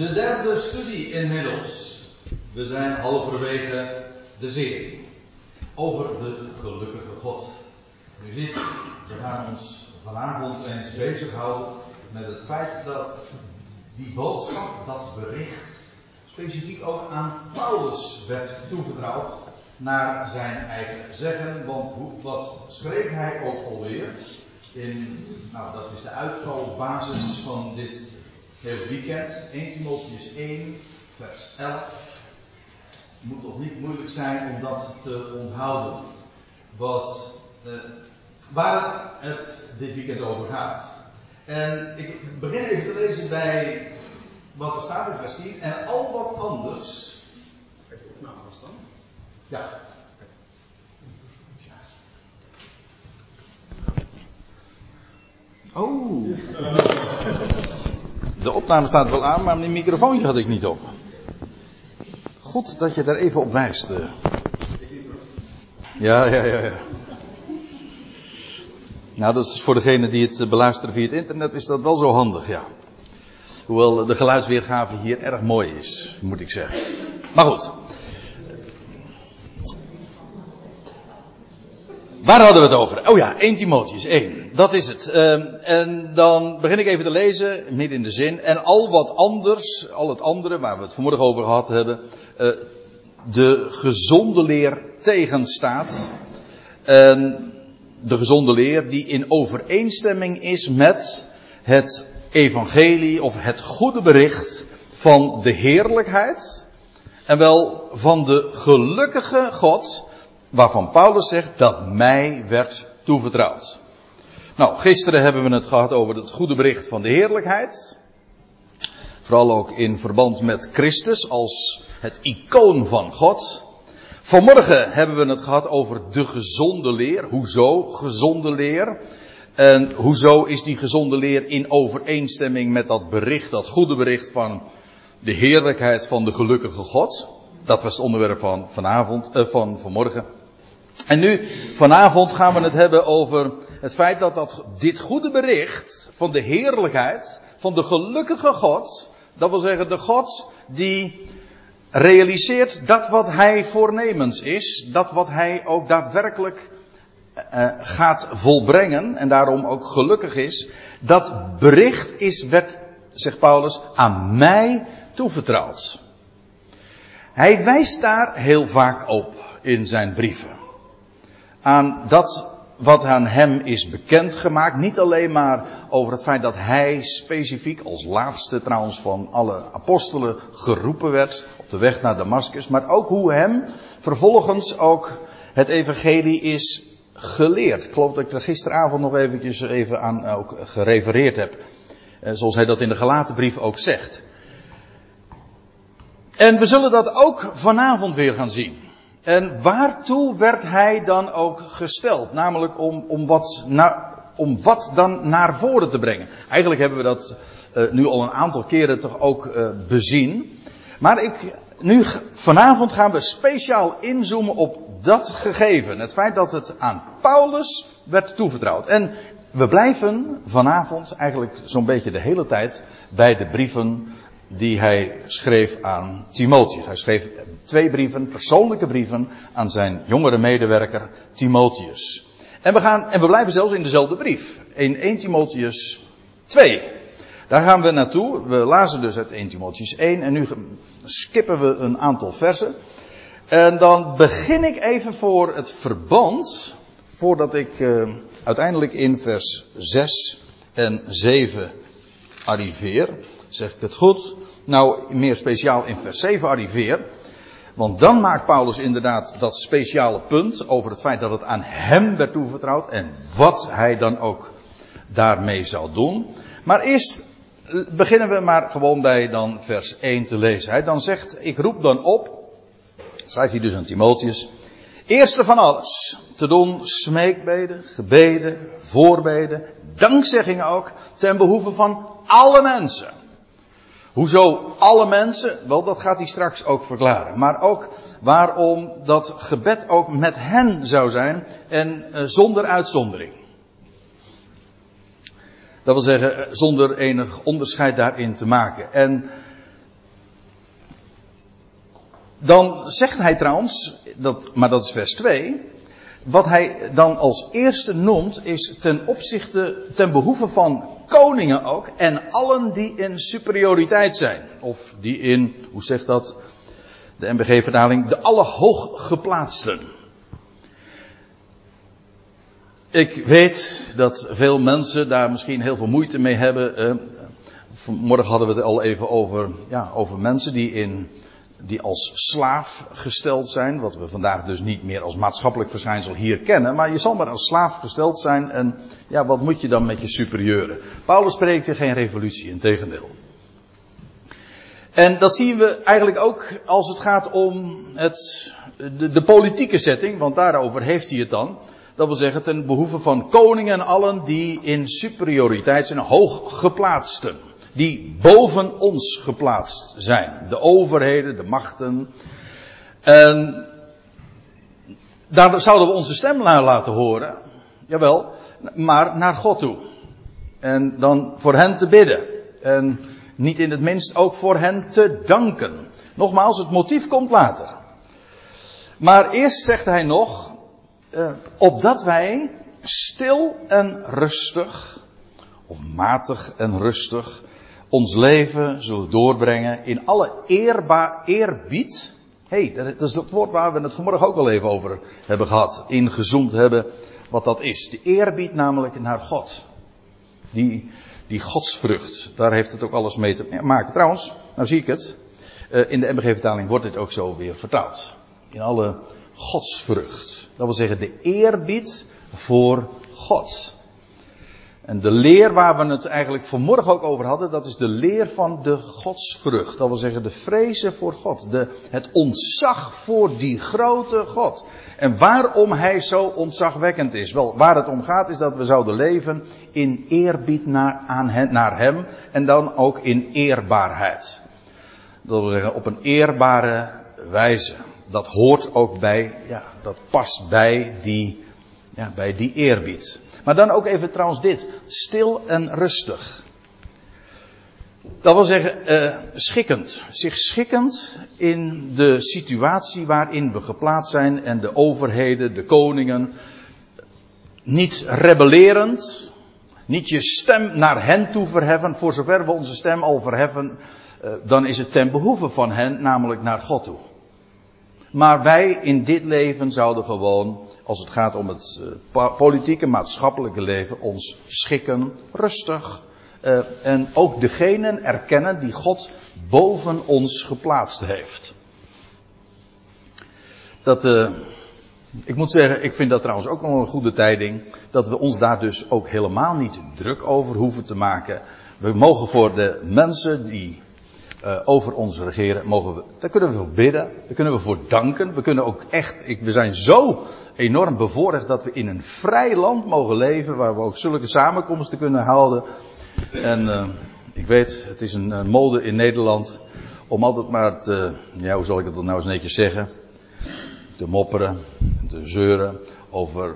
De derde studie inmiddels. We zijn halverwege de serie. Over de gelukkige God. U ziet, we gaan ons vanavond eens bezighouden met het feit dat die boodschap, dat bericht, specifiek ook aan Paulus werd toevertrouwd naar zijn eigen zeggen. Want hoe, wat schreef hij ook alweer? In, nou, dat is de uitvalsbasis van dit hele weekend. 1 Timotheus 1, vers 11. Het moet toch niet moeilijk zijn om dat te onthouden. Wat, eh, waar het dit weekend over gaat. En ik begin even te lezen bij wat er staat in vers 10. En al wat anders. Heb je opname staan? Ja. Oh. De opname staat wel aan, maar mijn microfoontje had ik niet op. Goed dat je daar even op wijst. eh. Ja, ja, ja, ja. Nou, dat is voor degene die het eh, beluisteren via het internet, is dat wel zo handig, ja. Hoewel de geluidsweergave hier erg mooi is, moet ik zeggen. Maar goed. Waar hadden we het over? Oh ja, 1 Timotheus 1. Dat is het. Ehm, en dan begin ik even te lezen, midden in de zin. En al wat anders, al het andere waar we het vanmorgen over gehad hebben, eh, de gezonde leer tegenstaat. En de gezonde leer die in overeenstemming is met het evangelie of het goede bericht van de heerlijkheid. En wel van de gelukkige God waarvan Paulus zegt dat mij werd toevertrouwd. Nou, gisteren hebben we het gehad over het goede bericht van de heerlijkheid. Vooral ook in verband met Christus als het icoon van God. Vanmorgen hebben we het gehad over de gezonde leer. Hoezo gezonde leer? En hoezo is die gezonde leer in overeenstemming met dat bericht, dat goede bericht van de heerlijkheid van de gelukkige God? Dat was het onderwerp van vanavond, eh, van vanmorgen. En nu, vanavond gaan we het hebben over het feit dat, dat dit goede bericht van de heerlijkheid, van de gelukkige God, dat wil zeggen de God die realiseert dat wat hij voornemens is, dat wat hij ook daadwerkelijk uh, gaat volbrengen en daarom ook gelukkig is, dat bericht is, werd, zegt Paulus, aan mij toevertrouwd. Hij wijst daar heel vaak op in zijn brieven aan dat wat aan hem is bekendgemaakt. Niet alleen maar over het feit dat hij specifiek als laatste trouwens van alle apostelen geroepen werd op de weg naar Damascus. Maar ook hoe hem vervolgens ook het evangelie is geleerd. Ik geloof dat ik er gisteravond nog eventjes even aan ook gerefereerd heb. Zoals hij dat in de gelaten brief ook zegt. En we zullen dat ook vanavond weer gaan zien. En waartoe werd hij dan ook gesteld? Namelijk om, om, wat, na, om wat dan naar voren te brengen. Eigenlijk hebben we dat uh, nu al een aantal keren toch ook uh, bezien. Maar ik, nu, vanavond gaan we speciaal inzoomen op dat gegeven. Het feit dat het aan Paulus werd toevertrouwd. En we blijven vanavond eigenlijk zo'n beetje de hele tijd bij de brieven die hij schreef aan Timotheus. Hij schreef twee brieven, persoonlijke brieven, aan zijn jongere medewerker Timotheus. En we gaan, en we blijven zelfs in dezelfde brief. In 1 Timotheus 2. Daar gaan we naartoe. We lazen dus uit 1 Timotheus 1 en nu skippen we een aantal versen. En dan begin ik even voor het verband, voordat ik uh, uiteindelijk in vers 6 en 7 arriveer. Zeg ik het goed? Nou, meer speciaal in vers 7 arriveer. Want dan maakt Paulus inderdaad dat speciale punt over het feit dat het aan hem werd toevertrouwd en wat hij dan ook daarmee zou doen. Maar eerst beginnen we maar gewoon bij dan vers 1 te lezen. Hij dan zegt, ik roep dan op, schrijft hij dus aan Timotheus, eerste van alles te doen smeekbeden, gebeden, voorbeden, dankzeggingen ook, ten behoeve van alle mensen. Hoezo alle mensen? Wel, dat gaat hij straks ook verklaren. Maar ook waarom dat gebed ook met hen zou zijn en eh, zonder uitzondering. Dat wil zeggen, eh, zonder enig onderscheid daarin te maken. En dan zegt hij trouwens, dat, maar dat is vers 2, wat hij dan als eerste noemt is ten opzichte, ten behoeve van koningen ook en allen die in superioriteit zijn. Of die in, hoe zegt dat, de MBG-vertaling, de alle hooggeplaatsten. Ik weet dat veel mensen daar misschien heel veel moeite mee hebben. Eh, vanmorgen hadden we het al even over, ja, over mensen die, in, die als slaaf gesteld zijn. Wat we vandaag dus niet meer als maatschappelijk verschijnsel hier kennen. Maar je zal maar als slaaf gesteld zijn. En ja, wat moet je dan met je superieuren? Paulus spreekt geen revolutie, in tegendeel. En dat zien we eigenlijk ook als het gaat om het, de, de politieke setting. Want daarover heeft hij het dan. Dat wil zeggen ten behoeve van koningen en allen die in superioriteit zijn, hoog geplaatsten. Die boven ons geplaatst zijn. De overheden, de machten. En daar zouden we onze stem laten horen. Jawel, maar naar God toe. En dan voor hen te bidden. En niet in het minst ook voor hen te danken. Nogmaals, het motief komt later. Maar eerst zegt hij nog, uh, opdat wij stil en rustig, of matig en rustig, ons leven zullen doorbrengen in alle eerbaar eerbied. Hey, dat is het woord waar we het vanmorgen ook al even over hebben gehad. Ingezoomd hebben wat dat is. De eerbied namelijk naar God. Die, die godsvrucht. Daar heeft het ook alles mee te maken. Trouwens, nou zie ik het. Uh, in de MBG-vertaling wordt dit ook zo weer vertaald. In alle godsvrucht. Dat wil zeggen de eerbied voor God. En de leer waar we het eigenlijk vanmorgen ook over hadden, dat is de leer van de godsvrucht. Dat wil zeggen de vrezen voor God. De, het ontzag voor die grote God. En waarom hij zo ontzagwekkend is. Wel, waar het om gaat is dat we zouden leven in eerbied naar, aan hen, naar hem. En dan ook in eerbaarheid. Dat wil zeggen op een eerbare wijze dat hoort ook bij, ja, dat past bij die, ja, bij die eerbied. Maar dan ook even trouwens dit. Stil en rustig. Dat wil zeggen, uh, schikkend. Zich schikkend in de situatie waarin we geplaatst zijn en de overheden, de koningen. Niet rebellerend. Niet je stem naar hen toe verheffen. Voor zover we onze stem al verheffen, uh, dan is het ten behoeve van hen, namelijk naar God toe. Maar wij in dit leven zouden gewoon, als het gaat om het uh, politieke, maatschappelijke leven, ons schikken, rustig. Uh, en ook degenen erkennen die God boven ons geplaatst heeft. Dat, uh, ik moet zeggen, ik vind dat trouwens ook wel een goede tijding. Dat we ons daar dus ook helemaal niet druk over hoeven te maken. We mogen voor de mensen die uh, over ons regeren, mogen we, daar kunnen we voor bidden, daar kunnen we voor danken. We kunnen ook echt, ik, we zijn zo enorm bevoorrecht dat we in een vrij land mogen leven, waar we ook zulke samenkomsten kunnen houden. En uh, ik weet, het is een, een mode in Nederland om altijd maar te, ja, hoe zal ik het dan nou eens netjes zeggen, te mopperen, te zeuren over,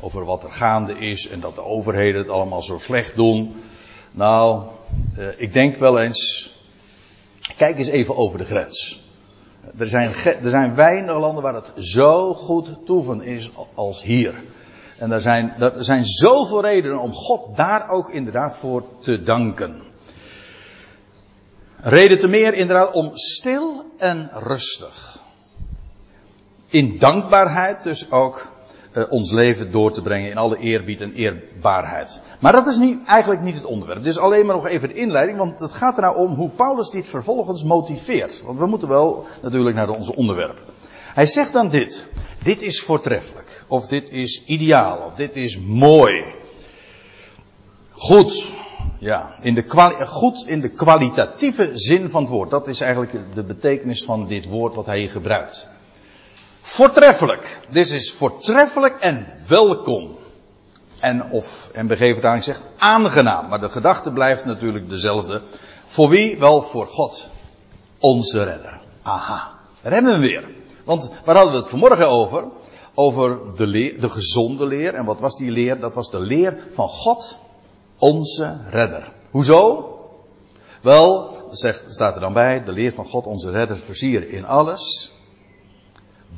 over wat er gaande is en dat de overheden het allemaal zo slecht doen. Nou, ik denk wel eens, Kijk eens even over de grens. Er zijn, er zijn weinig landen waar het zo goed toeven is als hier. En er zijn, er zijn zoveel redenen om God daar ook inderdaad voor te danken. Reden te meer inderdaad om stil en rustig. In dankbaarheid dus ook uh, ons leven door te brengen in alle eerbied en eerbaarheid. Maar dat is niet, eigenlijk niet het onderwerp. Het is alleen maar nog even de inleiding, want het gaat er nou om hoe Paulus dit vervolgens motiveert. Want we moeten wel natuurlijk naar ons onderwerp. Hij zegt dan dit. Dit is voortreffelijk. Of dit is ideaal. Of dit is mooi. Goed. Ja, in de goed in de kwalitatieve zin van het woord. Dat is eigenlijk de betekenis van dit woord wat hij hier gebruikt. Voortreffelijk. Dit is voortreffelijk en welkom. En of MBG-vertaling zegt aangenaam. Maar de gedachte blijft natuurlijk dezelfde. Voor wie? Wel voor God. Onze redder. Aha. Daar hebben we hem weer. Want waar hadden we het vanmorgen over? Over de, de gezonde leer. En wat was die leer? Dat was de leer van God. Onze redder. Hoezo? Wel, zegt, staat er dan bij, de leer van God onze redder versieren in alles.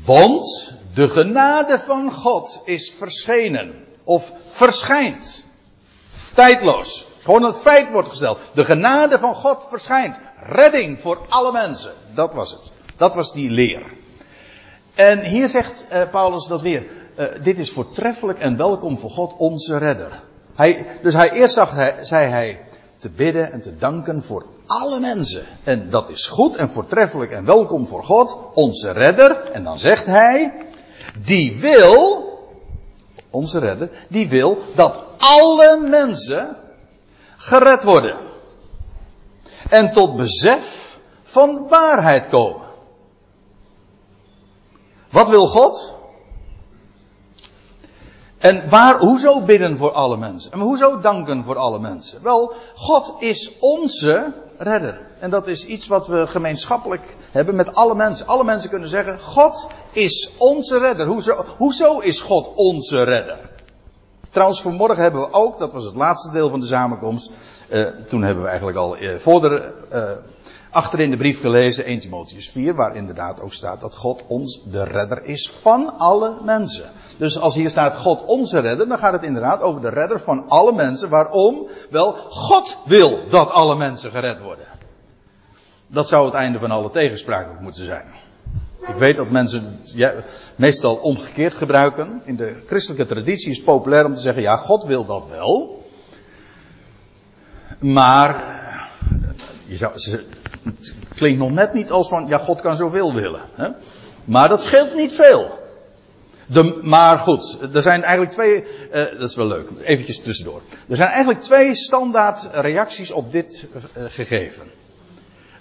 Want de genade van God is verschenen. Of verschijnt. Tijdloos. Gewoon het feit wordt gesteld. De genade van God verschijnt. Redding voor alle mensen. Dat was het. Dat was die leer. En hier zegt uh, Paulus dat weer. Uh, dit is voortreffelijk en welkom voor God, onze redder. Hij, dus hij, eerst zag hij, zei hij te bidden en te danken voor alle mensen. En dat is goed en voortreffelijk en welkom voor God, onze redder. En dan zegt hij, die wil, onze redder, die wil dat alle mensen gered worden. En tot besef van waarheid komen. Wat wil God? En waar, hoezo bidden voor alle mensen? En hoezo danken voor alle mensen? Wel, God is onze redder. En dat is iets wat we gemeenschappelijk hebben met alle mensen. Alle mensen kunnen zeggen, God is onze redder. Hoezo, hoezo is God onze redder? Trouwens, vanmorgen hebben we ook, dat was het laatste deel van de samenkomst. Uh, toen hebben we eigenlijk al uh, voor de, uh, achterin de brief gelezen, 1 Timotheus 4, waar inderdaad ook staat dat God ons de redder is van alle mensen. Dus als hier staat God onze redder, dan gaat het inderdaad over de redder van alle mensen. Waarom? Wel, God wil dat alle mensen gered worden. Dat zou het einde van alle tegenspraak ook moeten zijn. Ik weet dat mensen het ja, meestal omgekeerd gebruiken. In de christelijke traditie is het populair om te zeggen, ja, God wil dat wel. Maar, je zou, klinkt nog net niet als van, ja, God kan zoveel willen. Hè? Maar dat scheelt niet veel. De, maar goed, er zijn eigenlijk twee, uh, dat is wel leuk, eventjes tussendoor. Er zijn eigenlijk twee standaard reacties op dit uh, gegeven.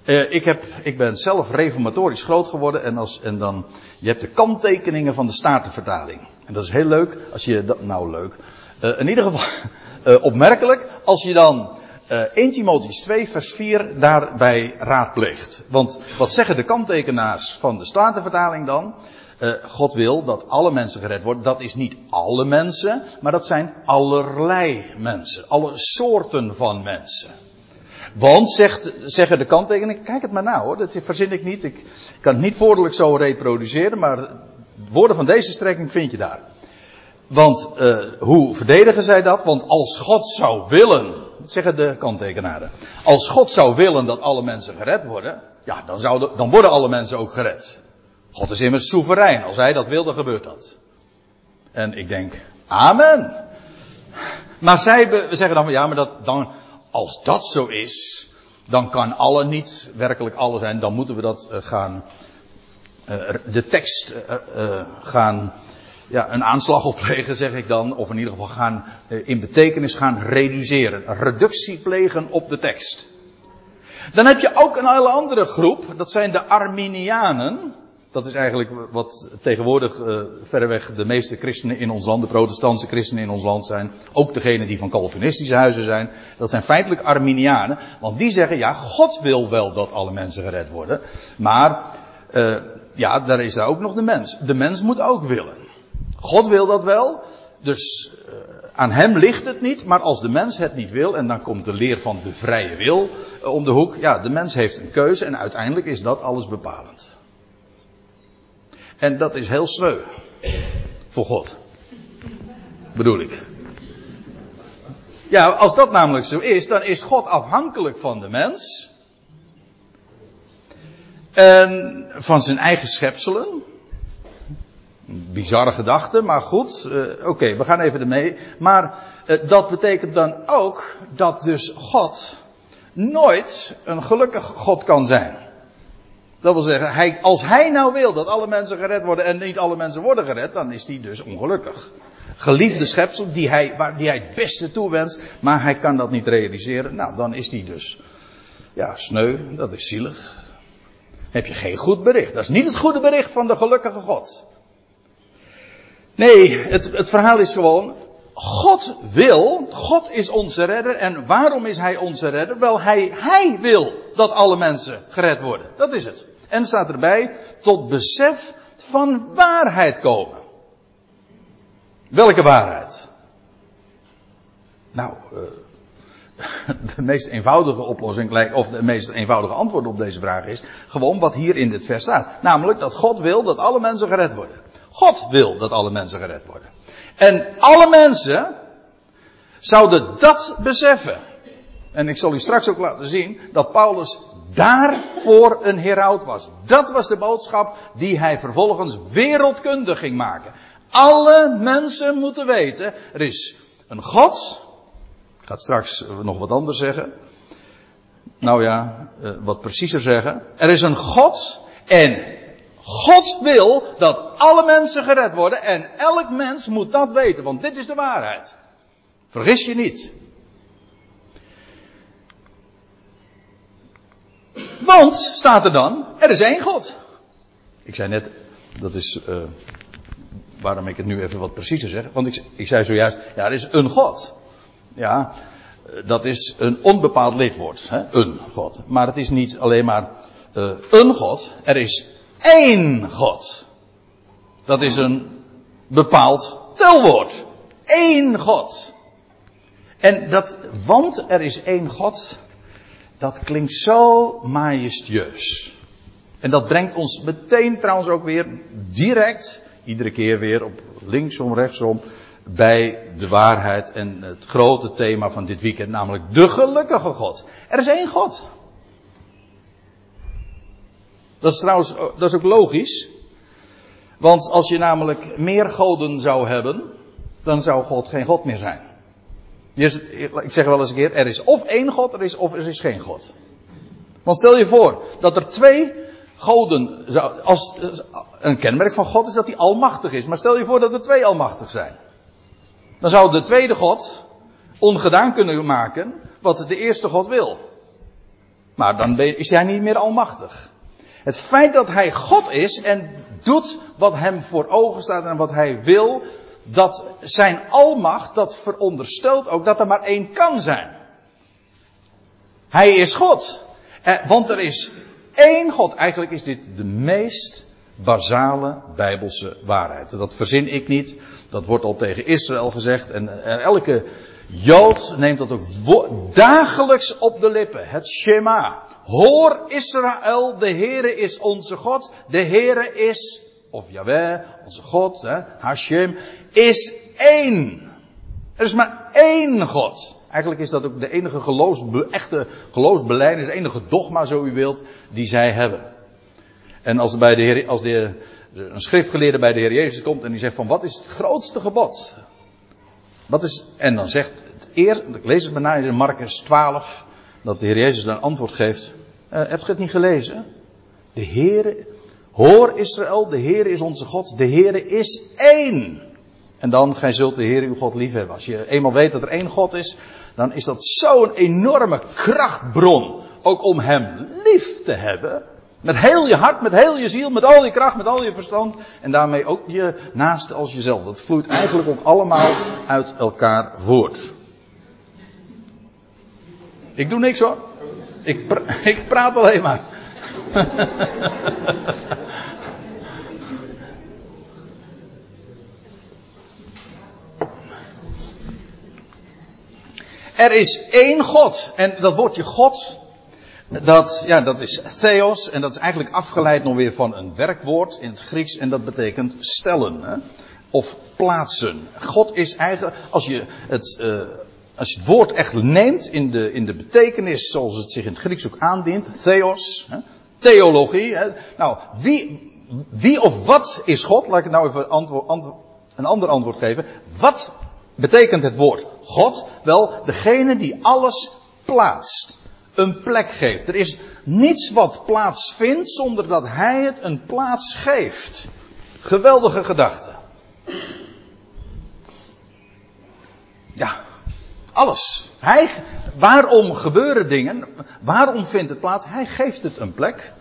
Uh, ik, heb, ik ben zelf reformatorisch groot geworden en, als, en dan, je hebt de kanttekeningen van de Statenvertaling. En dat is heel leuk als je dat, nou leuk, in ieder geval opmerkelijk als je dan 1 Timotheus 2 vers 4 daarbij raadpleegt. Want wat zeggen de kanttekenaars van de Statenvertaling dan? Uh, God wil dat alle mensen gered worden. Dat is niet alle mensen, maar dat zijn allerlei mensen. Alle soorten van mensen. Want, zegt, zeggen de kanttekeningen, kijk het maar nou hoor, dat verzin ik niet. Ik kan het niet woordelijk zo reproduceren, maar woorden van deze strekking vind je daar. Want, uh, hoe verdedigen zij dat? Want als God zou willen, zeggen de kanttekenaren, als God zou willen dat alle mensen gered worden, ja, dan, dan worden alle mensen ook gered. God is immers soeverein. Als hij dat wil, dan gebeurt dat. En ik denk, amen. Maar zij zeggen dan, ja, maar dat, dan, als dat zo is, dan kan alle niet werkelijk alle zijn. Dan moeten we dat uh, gaan, uh, de tekst uh, gaan, ja, een aanslag opleggen, zeg ik dan. Of in ieder geval gaan, in betekenis gaan reduceren. Reductie plegen op de tekst. Dan heb je ook een hele andere groep, dat zijn de Arminianen. Dat is eigenlijk wat tegenwoordig uh, verreweg de meeste christenen in ons land, de protestantse christenen in ons land zijn. Ook degenen die van Calvinistische huizen zijn. Dat zijn feitelijk Arminianen. Want die zeggen, ja, God wil wel dat alle mensen gered worden. Maar, uh, ja, daar is daar ook nog de mens. De mens moet ook willen. God wil dat wel. Dus uh, aan hem ligt het niet. Maar als de mens het niet wil, en dan komt de leer van de vrije wil om de hoek. Ja, de mens heeft een keuze en uiteindelijk is dat alles bepalend. En dat is heel sneu. Voor God. Bedoel ik. Ja, als dat namelijk zo is, dan is God afhankelijk van de mens. En van zijn eigen schepselen. Bizarre gedachte, maar goed. Uh, Oké, we gaan even ermee. Maar uh, dat betekent dan ook dat dus God nooit een gelukkig God kan zijn. Dat wil zeggen, hij, als hij nou wil dat alle mensen gered worden en niet alle mensen worden gered, dan is hij dus ongelukkig. Geliefde schepsel die hij, waar, die hij het beste toewenst, maar hij kan dat niet realiseren. Nou, dan is hij dus, ja, sneu, dat is zielig. Heb je geen goed bericht. Dat is niet het goede bericht van de gelukkige God. Nee, het, het verhaal is gewoon, God wil, God is onze redder. En waarom is Hij onze redder? Wel, Hij, Hij wil dat alle mensen gered worden. Dat is het. En staat erbij, tot besef van waarheid komen. Welke waarheid? Nou, uh, de meest eenvoudige oplossing lijkt, of de meest eenvoudige antwoord op deze vraag is, gewoon wat hier in dit vers staat. Namelijk dat God wil dat alle mensen gered worden. God wil dat alle mensen gered worden. En alle mensen zouden dat beseffen. En ik zal u straks ook laten zien dat Paulus daarvoor een heraut was. Dat was de boodschap die hij vervolgens wereldkundig ging maken. Alle mensen moeten weten, er is een God. Ik ga straks nog wat anders zeggen. Nou ja, eh, wat preciezer zeggen. Er is een God en God wil dat alle mensen gered worden en elk mens moet dat weten, want dit is de waarheid. Vergis je niet. Want, staat er dan, er is één God. Ik zei net, dat is uh, waarom ik het nu even wat preciezer zeg. Want ik, ik zei zojuist, ja, er is een God. Ja, dat is een onbepaald lidwoord. Hè? Een God. Maar het is niet alleen maar uh, een God. Er is één God. Dat is een bepaald telwoord. Eén God. En dat, want er is één God, dat klinkt zo majestueus. En dat brengt ons meteen trouwens ook weer direct, iedere keer weer op linksom, rechtsom, bij de waarheid en het grote thema van dit weekend, namelijk de gelukkige God. Er is één God. Dat is trouwens, dat is ook logisch. Want als je namelijk meer goden zou hebben, dan zou God geen God meer zijn. Ik zeg wel eens een keer, er is of één God, er is of er is geen God. Want stel je voor dat er twee goden, als een kenmerk van God is dat hij almachtig is. Maar stel je voor dat er twee almachtig zijn. Dan zou de tweede God ongedaan kunnen maken wat de eerste God wil. Maar dan is hij niet meer almachtig. Het feit dat hij God is en doet wat hem voor ogen staat en wat hij wil, dat zijn almacht, dat veronderstelt ook dat er maar één kan zijn. Hij is God. Eh, want er is één God. Eigenlijk is dit de meest basale bijbelse waarheid. Dat verzin ik niet. Dat wordt al tegen Israël gezegd. En, en elke Jood neemt dat ook dagelijks op de lippen. Het Shema. Hoor Israël, de Heere is onze God. De Heere is, of Yahweh, onze God, hè, Hashem, is één. Er is maar één God. Eigenlijk is dat ook de enige geloofs, echte geloofsbeleid, de enige dogma, zo u wilt, die zij hebben. En als, bij de Heer, als de, een schriftgeleerde bij de Heer Jezus komt en die zegt van wat is het grootste gebod? Wat is, en dan zegt het eer, ik lees het bijna in Marcus 12, dat de Heer Jezus dan antwoord geeft. Uh, hebt u het niet gelezen? De Heer, hoor Israël, de Heer is onze God, de Heer is één. En dan, gij zult de Heer uw God liefhebben. Als je eenmaal weet dat er één God is, dan is dat zo'n enorme krachtbron. Ook om Hem lief te hebben. Met heel je hart, met heel je ziel, met al je kracht, met al je verstand. En daarmee ook je naaste als jezelf. Dat vloeit eigenlijk ook allemaal uit elkaar voort. Ik doe niks hoor. Ik, ik praat alleen maar. er is één God. En dat woordje God, dat, ja, dat is theos. En dat is eigenlijk afgeleid nog weer van een werkwoord in het Grieks. En dat betekent stellen. Hè? Of plaatsen. God is eigenlijk, als je het, uh, als je het woord echt neemt in de, in de betekenis zoals het zich in het Grieks ook aandient. Theos. Hè? Theologie. Hè? Nou, wie, wie of wat is God? Laat ik het nou even antwoord, een ander antwoord geven. Wat betekent het woord God? Wel, degene die alles plaatst. Een plek geeft. Er is niets wat plaatsvindt zonder dat hij het een plaats geeft. Geweldige gedachte. Ja, alles. Hij, waarom gebeuren dingen? Waarom vindt het plaats? Hij geeft het een plek.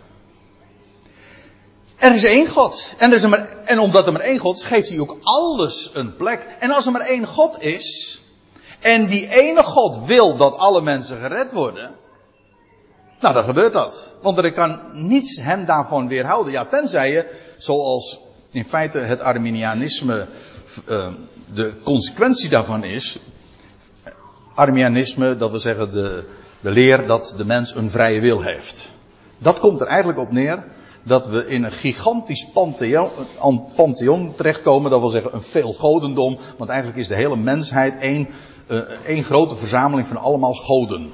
Er is één God. En, er is en omdat er maar één God is, geeft hij ook alles een plek. En als er maar één God is, en die ene God wil dat alle mensen gered worden, nou dan gebeurt dat. Want er kan niets hem daarvan weerhouden. Ja, tenzij je, zoals in feite het Arminianisme uh, de consequentie daarvan is, Arminianisme, dat wil zeggen de, de leer dat de mens een vrije wil heeft. Dat komt er eigenlijk op neer dat we in een gigantisch pantheon, pantheon terechtkomen, dat wil zeggen een veelgodendom, want eigenlijk is de hele mensheid één, uh, één grote verzameling van allemaal goden.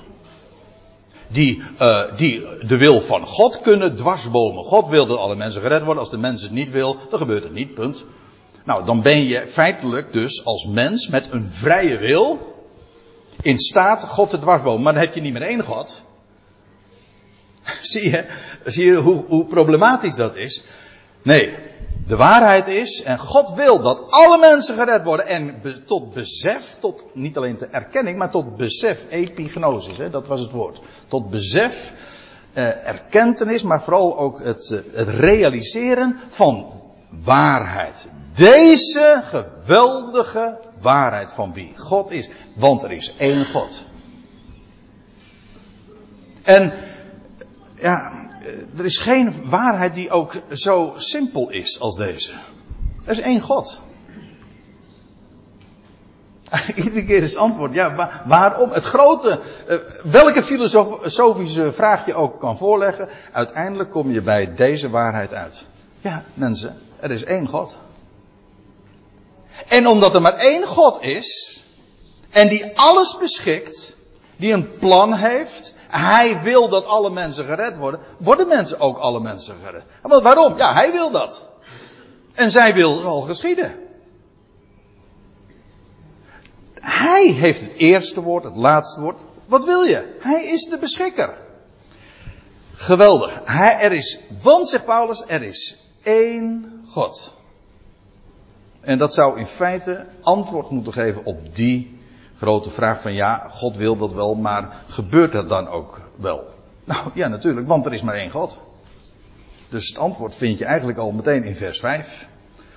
Die, uh, die de wil van God kunnen dwarsbomen. God wil dat alle mensen gered worden. Als de mens het niet wil, dan gebeurt het niet, punt. Nou, dan ben je feitelijk dus als mens met een vrije wil in staat God te dwarsbomen. Maar dan heb je niet meer één God. zie je, zie je hoe, hoe problematisch dat is? Nee, de waarheid is, en God wil dat alle mensen gered worden. En tot besef, tot niet alleen de erkenning, maar tot besef, epignosis, hè, dat was het woord. Tot besef, eh, erkentenis, maar vooral ook het, eh, het realiseren van waarheid. Deze geweldige waarheid van wie God is. Want er is één God. En ja, er is geen waarheid die ook zo simpel is als deze. Er is één God. Iedere keer is het antwoord, ja, waarom? Het grote, uh, welke filosofische vraag je ook kan voorleggen, uiteindelijk kom je bij deze waarheid uit. Ja, mensen, er is één God. En omdat er maar één God is, en die alles beschikt, die een plan heeft, hij wil dat alle mensen gered worden, worden mensen ook alle mensen gered. Want waarom? Ja, hij wil dat. En zij wil al geschieden. Hij heeft het eerste woord, het laatste woord. Wat wil je? Hij is de beschikker. Geweldig. Hij, er is, want zegt Paulus, er is één God. En dat zou in feite antwoord moeten geven op die grote vraag van ja, God wil dat wel, maar gebeurt dat dan ook wel? Nou ja, natuurlijk, want er is maar één God. Dus het antwoord vind je eigenlijk al meteen in vers 5.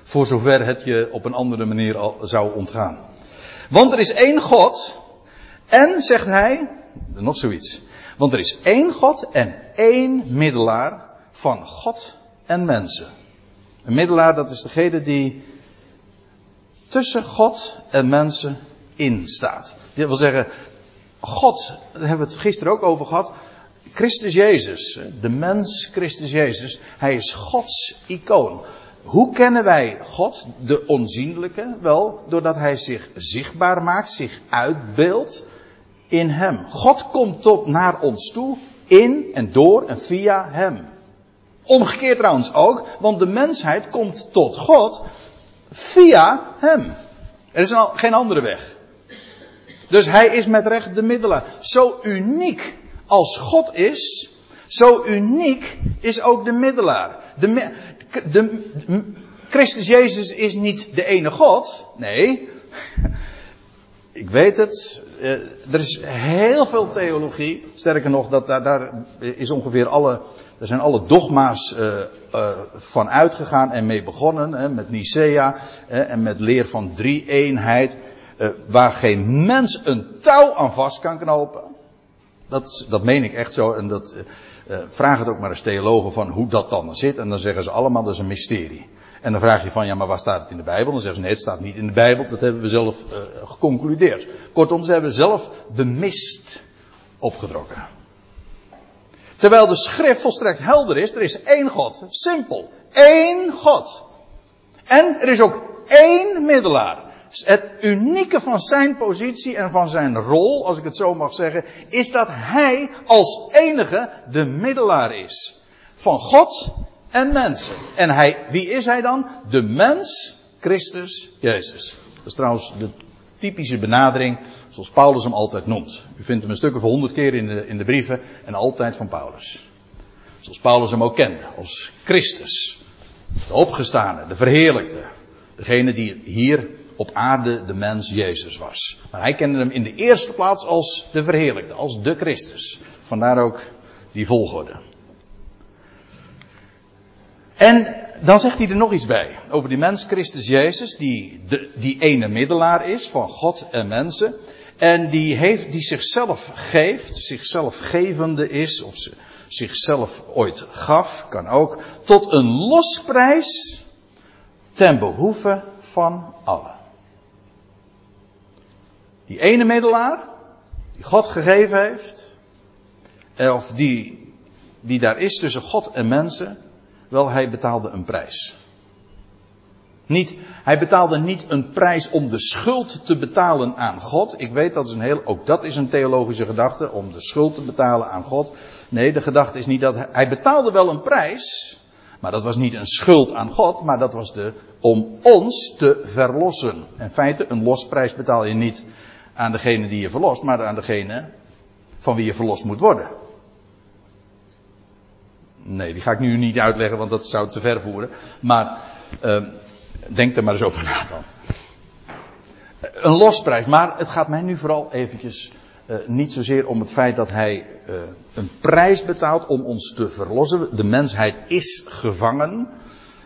Voor zover het je op een andere manier al zou ontgaan. Want er is één God. En, zegt hij, nog zoiets. Want er is één God en één middelaar van God en mensen. Een middelaar, dat is degene die tussen God en mensen in staat. Dat wil zeggen, God, daar hebben we het gisteren ook over gehad. Christus Jezus, de mens Christus Jezus, hij is Gods icoon. Hoe kennen wij God, de onzienlijke? Wel, doordat hij zich zichtbaar maakt, zich uitbeeldt in hem. God komt tot naar ons toe, in en door en via hem. Omgekeerd trouwens ook, want de mensheid komt tot God via hem. Er is een, geen andere weg. Dus hij is met recht de middelaar. Zo uniek als God is, zo uniek is ook de middelaar. De, de, Christus Jezus is niet de ene God. Nee. Ik weet het. Eh, er is heel veel theologie. Sterker nog, dat, daar, daar is ongeveer alle, daar zijn alle dogma's uh, van uitgegaan en mee begonnen. Hè, met Nicea en met leer van drie-eenheid. Waar geen mens een touw aan vast kan knopen. Dat, dat meen ik echt zo. En dat, uh, vraag het ook maar eens theologen van hoe dat dan zit. En dan zeggen ze allemaal dat is een mysterie. En dan vraag je van ja, maar waar staat het in de Bijbel? Dan zeggen ze nee, het staat niet in de Bijbel. Dat hebben we zelf geconcludeerd. Kortom, ze hebben zelf de mist opgedrokken. Terwijl de schrift volstrekt helder is, er is één God. Simpel. Eén God. En er is ook één middelaar. Het unieke van zijn positie en van zijn rol, als ik het zo mag zeggen, is dat hij als enige de middelaar is. Van God en mensen. En hij, wie is hij dan? De mens, Christus, Jezus. Dat is trouwens de typische benadering, zoals Paulus hem altijd noemt. U vindt hem een stuk of honderd keer in de, in de brieven en altijd van Paulus. Zoals Paulus hem ook kende, als Christus. De opgestane, de verheerlijkte. Degene die hier op aarde de mens Jezus was. Maar hij kende hem in de eerste plaats als de verheerlijkte, als de Christus. Vandaar ook die volgorde. En dan zegt hij er nog iets bij. Over die mens Christus Jezus, die, de, die ene middelaar is van God en mensen. En die, heeft, die zichzelf geeft, zichzelf gevende is, of zichzelf ooit gaf, kan ook, tot een losprijs ten behoeve van allen. Die ene middelaar, die God gegeven heeft, eh, of die, die daar is tussen God en mensen, wel, hij betaalde een prijs. Niet, hij betaalde niet een prijs om de schuld te betalen aan God. Ik weet dat is een heel, ook dat is een theologische gedachte, om de schuld te betalen aan God. Nee, de gedachte is niet dat hij, hij betaalde wel een prijs, maar dat was niet een schuld aan God, maar dat was de, om ons te verlossen. In feite, een losprijs betaal je niet aan degene die je verlost, maar aan degene van wie je verlost moet worden. Nee, die ga ik nu niet uitleggen, want dat zou te ver voeren. Maar uh, denk er maar eens over na dan. Een losprijs, maar het gaat mij nu vooral eventjes uh, niet zozeer om het feit dat hij uh, een prijs betaalt om ons te verlossen. De mensheid is gevangen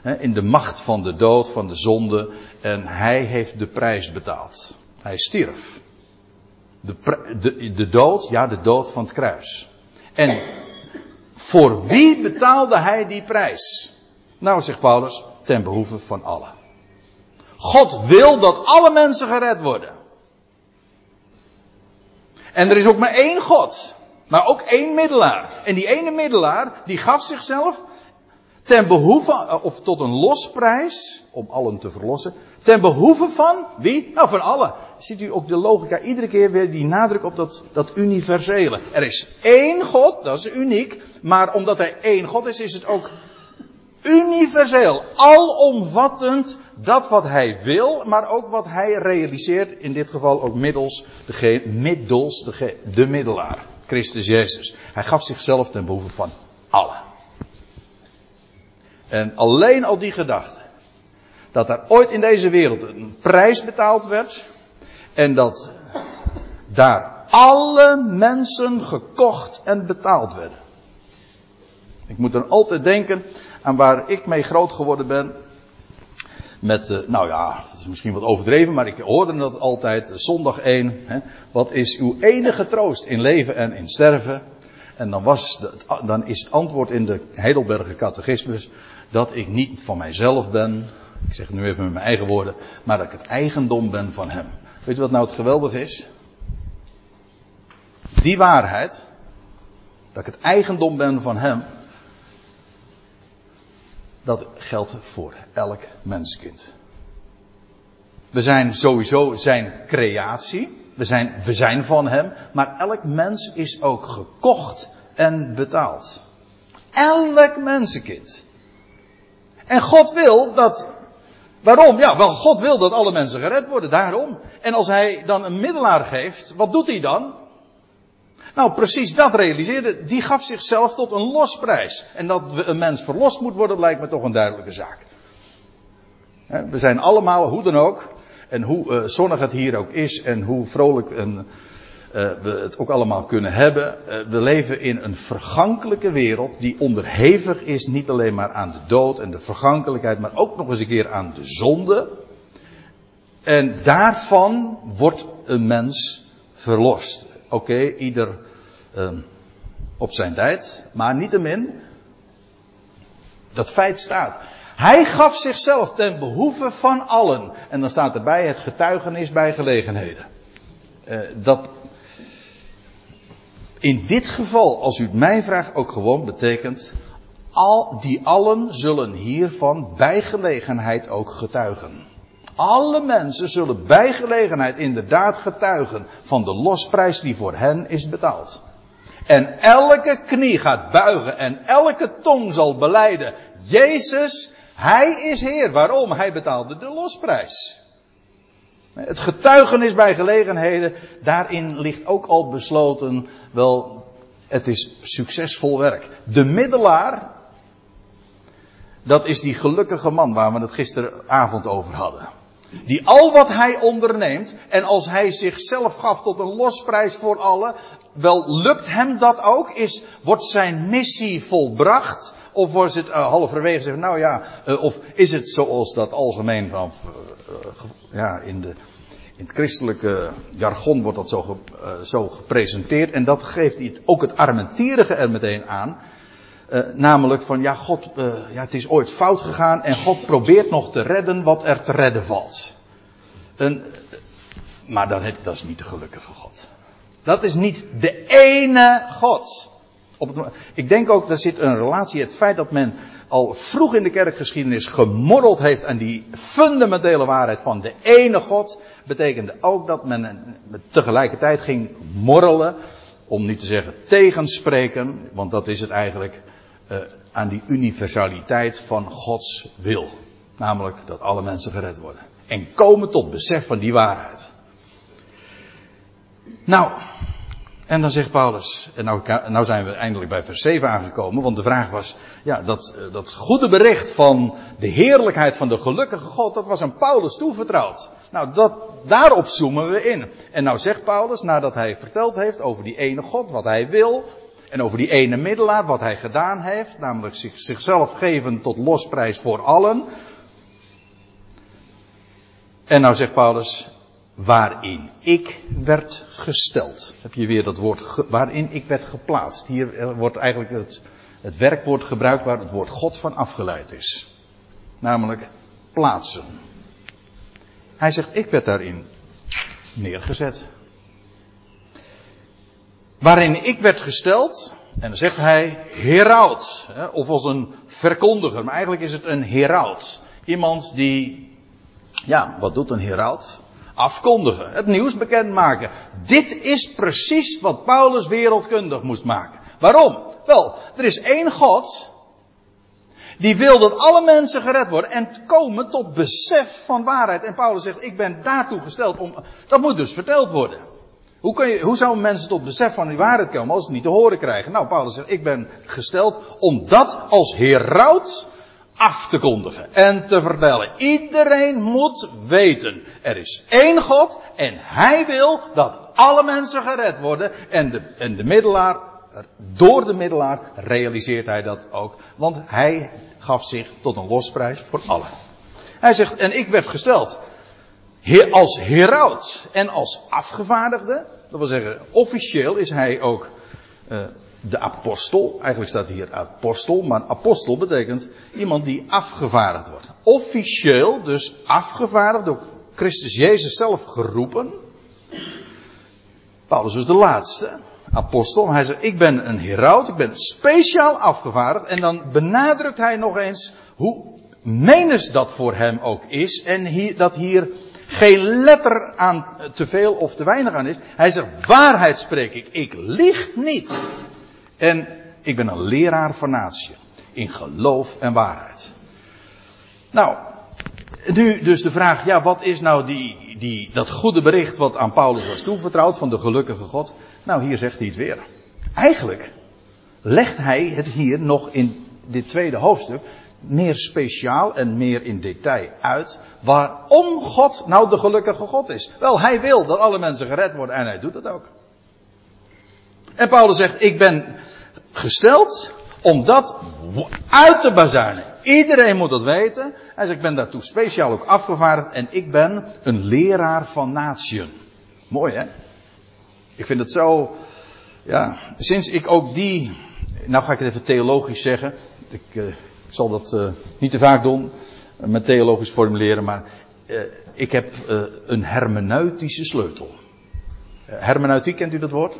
hè, in de macht van de dood, van de zonde. En hij heeft de prijs betaald. Hij stierf. De, de, de dood, ja, de dood van het kruis. En voor wie betaalde hij die prijs? Nou, zegt Paulus, ten behoeve van allen. God wil dat alle mensen gered worden. En er is ook maar één God. Maar ook één middelaar. En die ene middelaar, die gaf zichzelf ten behoeve, of tot een losprijs, om allen te verlossen. Ten behoeve van wie? Nou, van allen. Ziet u ook de logica, iedere keer weer die nadruk op dat, dat universele. Er is één God, dat is uniek. Maar omdat hij één God is, is het ook universeel, alomvattend dat wat hij wil, maar ook wat hij realiseert, in dit geval ook middels de, middels de, de middelaar, Christus Jezus. Hij gaf zichzelf ten behoeve van allen. En alleen al die gedachte, dat er ooit in deze wereld een prijs betaald werd, en dat daar alle mensen gekocht en betaald werden. Ik moet er altijd denken aan waar ik mee groot geworden ben. Met, uh, nou ja, dat is misschien wat overdreven, maar ik hoorde dat altijd, zondag 1. Hè, wat is uw enige troost in leven en in sterven? En dan, was dan is het antwoord in de Heidelberger catechismus dat ik niet van mijzelf ben, ik zeg het nu even met mijn eigen woorden, maar dat ik het eigendom ben van Hem. Weet je wat nou het geweldige is? Die waarheid, dat ik het eigendom ben van Hem, dat geldt voor elk menskind. We zijn sowieso zijn creatie. We zijn, we zijn van hem. Maar elk mens is ook gekocht en betaald. Elk mensenkind. En God wil dat. Waarom? Ja, wel, God wil dat alle mensen gered worden. Daarom. En als hij dan een middelaar geeft, wat doet hij dan? Nou, precies dat realiseerde. Die gaf zichzelf tot een losprijs. En dat een mens verlost moet worden, lijkt me toch een duidelijke zaak. We zijn allemaal, hoe dan ook, en hoe uh, zonnig het hier ook is, en hoe vrolijk en, uh, we het ook allemaal kunnen hebben. Uh, we leven in een vergankelijke wereld die onderhevig is niet alleen maar aan de dood en de vergankelijkheid, maar ook nog eens een keer aan de zonde. En daarvan wordt een mens verlost. Oké, ieder uh, op zijn tijd, maar niettemin, dat feit staat. Hij gaf zichzelf ten behoeve van allen. En dan staat erbij het getuigenis bij gelegenheden. Uh, dat in dit geval, als u het mij vraagt, ook gewoon betekent. Al, die allen zullen hiervan bij gelegenheid ook getuigen. Alle mensen zullen bij gelegenheid inderdaad getuigen van de losprijs die voor hen is betaald. En elke knie gaat buigen en elke tong zal beleiden. Jezus, Hij is Heer. Waarom? Hij betaalde de losprijs. Het getuigenis bij gelegenheden, daarin ligt ook al besloten, wel, het is succesvol werk. De middelaar, dat is die gelukkige man waar we het gisteravond over hadden. Die al wat hij onderneemt, en als hij zichzelf gaf tot een losprijs voor allen, wel lukt hem dat ook? Is, wordt zijn missie volbracht? Of wordt het uh, halverwege zeggen, nou ja, uh, of is het zoals dat algemeen van, uh, ja, in, de, in het christelijke jargon wordt dat zo, zo gepresenteerd. En dat geeft ook het armentierige er meteen aan. Namelijk van ja, God, ja, het is ooit fout gegaan en God probeert nog te redden wat er te redden valt. Maar dan, dat is niet de gelukkige God. Dat is niet de ene God. Op het, ik denk ook, daar zit een relatie. Het feit dat men al vroeg in de kerkgeschiedenis gemorreld heeft aan die fundamentele waarheid van de ene God, betekende ook dat men tegelijkertijd ging morrelen, om niet te zeggen tegenspreken, want dat is het eigenlijk, uh, aan die universaliteit van Gods wil. Namelijk dat alle mensen gered worden. En komen tot besef van die waarheid. Nou, en dan zegt Paulus, en nou, nou, zijn we eindelijk bij vers 7 aangekomen, want de vraag was, ja, dat, eh, dat goede bericht van de heerlijkheid van de gelukkige God, dat was aan Paulus toevertrouwd. Nou, dat, daarop zoomen we in. En nou zegt Paulus, nadat hij verteld heeft over die ene God, wat hij wil, en over die ene middelaar, wat hij gedaan heeft, namelijk zich, zichzelf geven tot losprijs voor allen. En nou zegt Paulus, waarin ik werd gesteld. Heb je weer dat woord, waarin ik werd geplaatst. Hier wordt eigenlijk het, het werkwoord gebruikt waar het woord God van afgeleid is. Namelijk plaatsen. Hij zegt, ik werd daarin neergezet. Waarin ik werd gesteld, en dan zegt hij heraut, of als een verkondiger, maar eigenlijk is het een heraut. Iemand die, ja, wat doet een heraut? Afkondigen, het nieuws bekendmaken. Dit is precies wat Paulus wereldkundig moest maken. Waarom? Wel, er is één God, die wil dat alle mensen gered worden en komen tot besef van waarheid. En Paulus zegt, ik ben daartoe gesteld om, dat moet dus verteld worden. Hoe, kun je, hoe zouden mensen tot besef van die waarheid komen als ze het niet te horen krijgen? Nou, Paulus zegt, ik ben gesteld om dat als heraut af te kondigen en te vertellen. Iedereen moet weten, er is één God en Hij wil dat alle mensen gered worden. En de, en de middelaar, door de middelaar realiseert Hij dat ook. Want Hij gaf zich tot een losprijs voor allen. Hij zegt, en ik werd gesteld als heraut en als afgevaardigde. Dat wil zeggen, officieel is hij ook uh, de apostel. Eigenlijk staat hier apostel, maar apostel betekent iemand die afgevaardigd wordt. Officieel, dus afgevaardigd door Christus Jezus zelf geroepen. Paulus was de laatste apostel. Hij zegt, ik ben een heraut, ik ben speciaal afgevaardigd. En dan benadrukt hij nog eens hoe menens dat voor hem ook is. En hier, dat hier geen letter aan te veel of te weinig aan is. Hij zegt, waarheid spreek ik, ik lieg niet. En ik ben een leraar van natie. In geloof en waarheid. Nou, nu dus de vraag, ja, wat is nou die, die, dat goede bericht wat aan Paulus was toevertrouwd van de gelukkige God? Nou, hier zegt hij het weer. Eigenlijk legt hij het hier nog in dit tweede hoofdstuk meer speciaal en meer in detail uit waarom God nou de gelukkige God is. Wel, hij wil dat alle mensen gered worden en hij doet dat ook. En Paulus zegt, ik ben gesteld om dat uit te bazuinen. Iedereen moet dat weten. Hij zegt, ik ben daartoe speciaal ook afgevaardigd en ik ben een leraar van natieën. Mooi hè? Ik vind het zo, ja, sinds ik ook die, nou ga ik het even theologisch zeggen. Ik, uh, ik zal dat uh, niet te vaak doen, uh, met theologisch formuleren, maar ik heb een hermeneutische sleutel. hermeneutiek, kent u dat woord?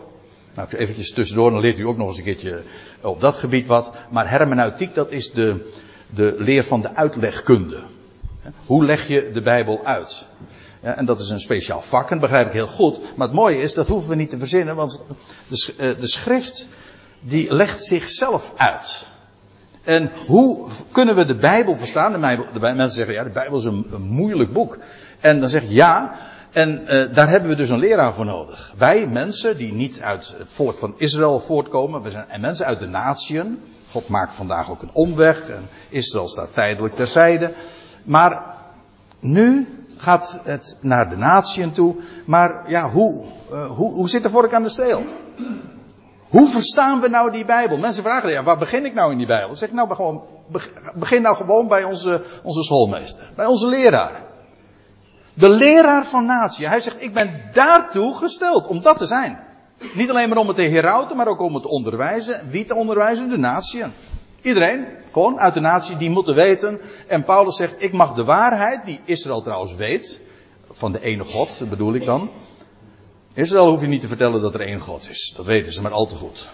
Nou, eventjes tussendoor, dan leert u ook nog eens een keertje op dat gebied wat. Maar hermeneutiek, dat is de, de leer van de uitlegkunde. Hoe leg je de Bijbel uit? En dat is een speciaal vak, en dat begrijp ik heel goed. Maar het mooie is, dat hoeven we niet te verzinnen, want de, eh, de schrift, die legt zichzelf uit. En hoe kunnen we de Bijbel verstaan? De, de mensen zeggen, ja, de Bijbel is een, een moeilijk boek. En dan zeg ik, ja, en uh, daar hebben we dus een leraar voor nodig. Wij mensen die niet uit het volk van Israël voortkomen, we zijn en mensen uit de natieën. God maakt vandaag ook een omweg en Israël staat tijdelijk terzijde. Maar nu gaat het naar de natieën toe. Maar ja, hoe, uh, hoe, hoe zit de vork aan de steel? Hoe verstaan we nou die Bijbel? Mensen vragen, ja, waar begin ik nou in die Bijbel? Zeg ik nou, gewoon, begin nou gewoon bij onze, onze schoolmeester, bij onze leraar. De leraar van natie. Hij zegt, ik ben daartoe gesteld om dat te zijn. Niet alleen maar om het te herauten, maar ook om het te onderwijzen. Wie te onderwijzen? De natie. Iedereen, gewoon uit de natie, die moeten weten. En Paulus zegt, ik mag de waarheid, die Israël trouwens weet, van de ene God, bedoel ik dan. Israël hoef je niet te vertellen dat er één God is. Dat weten ze maar al te goed.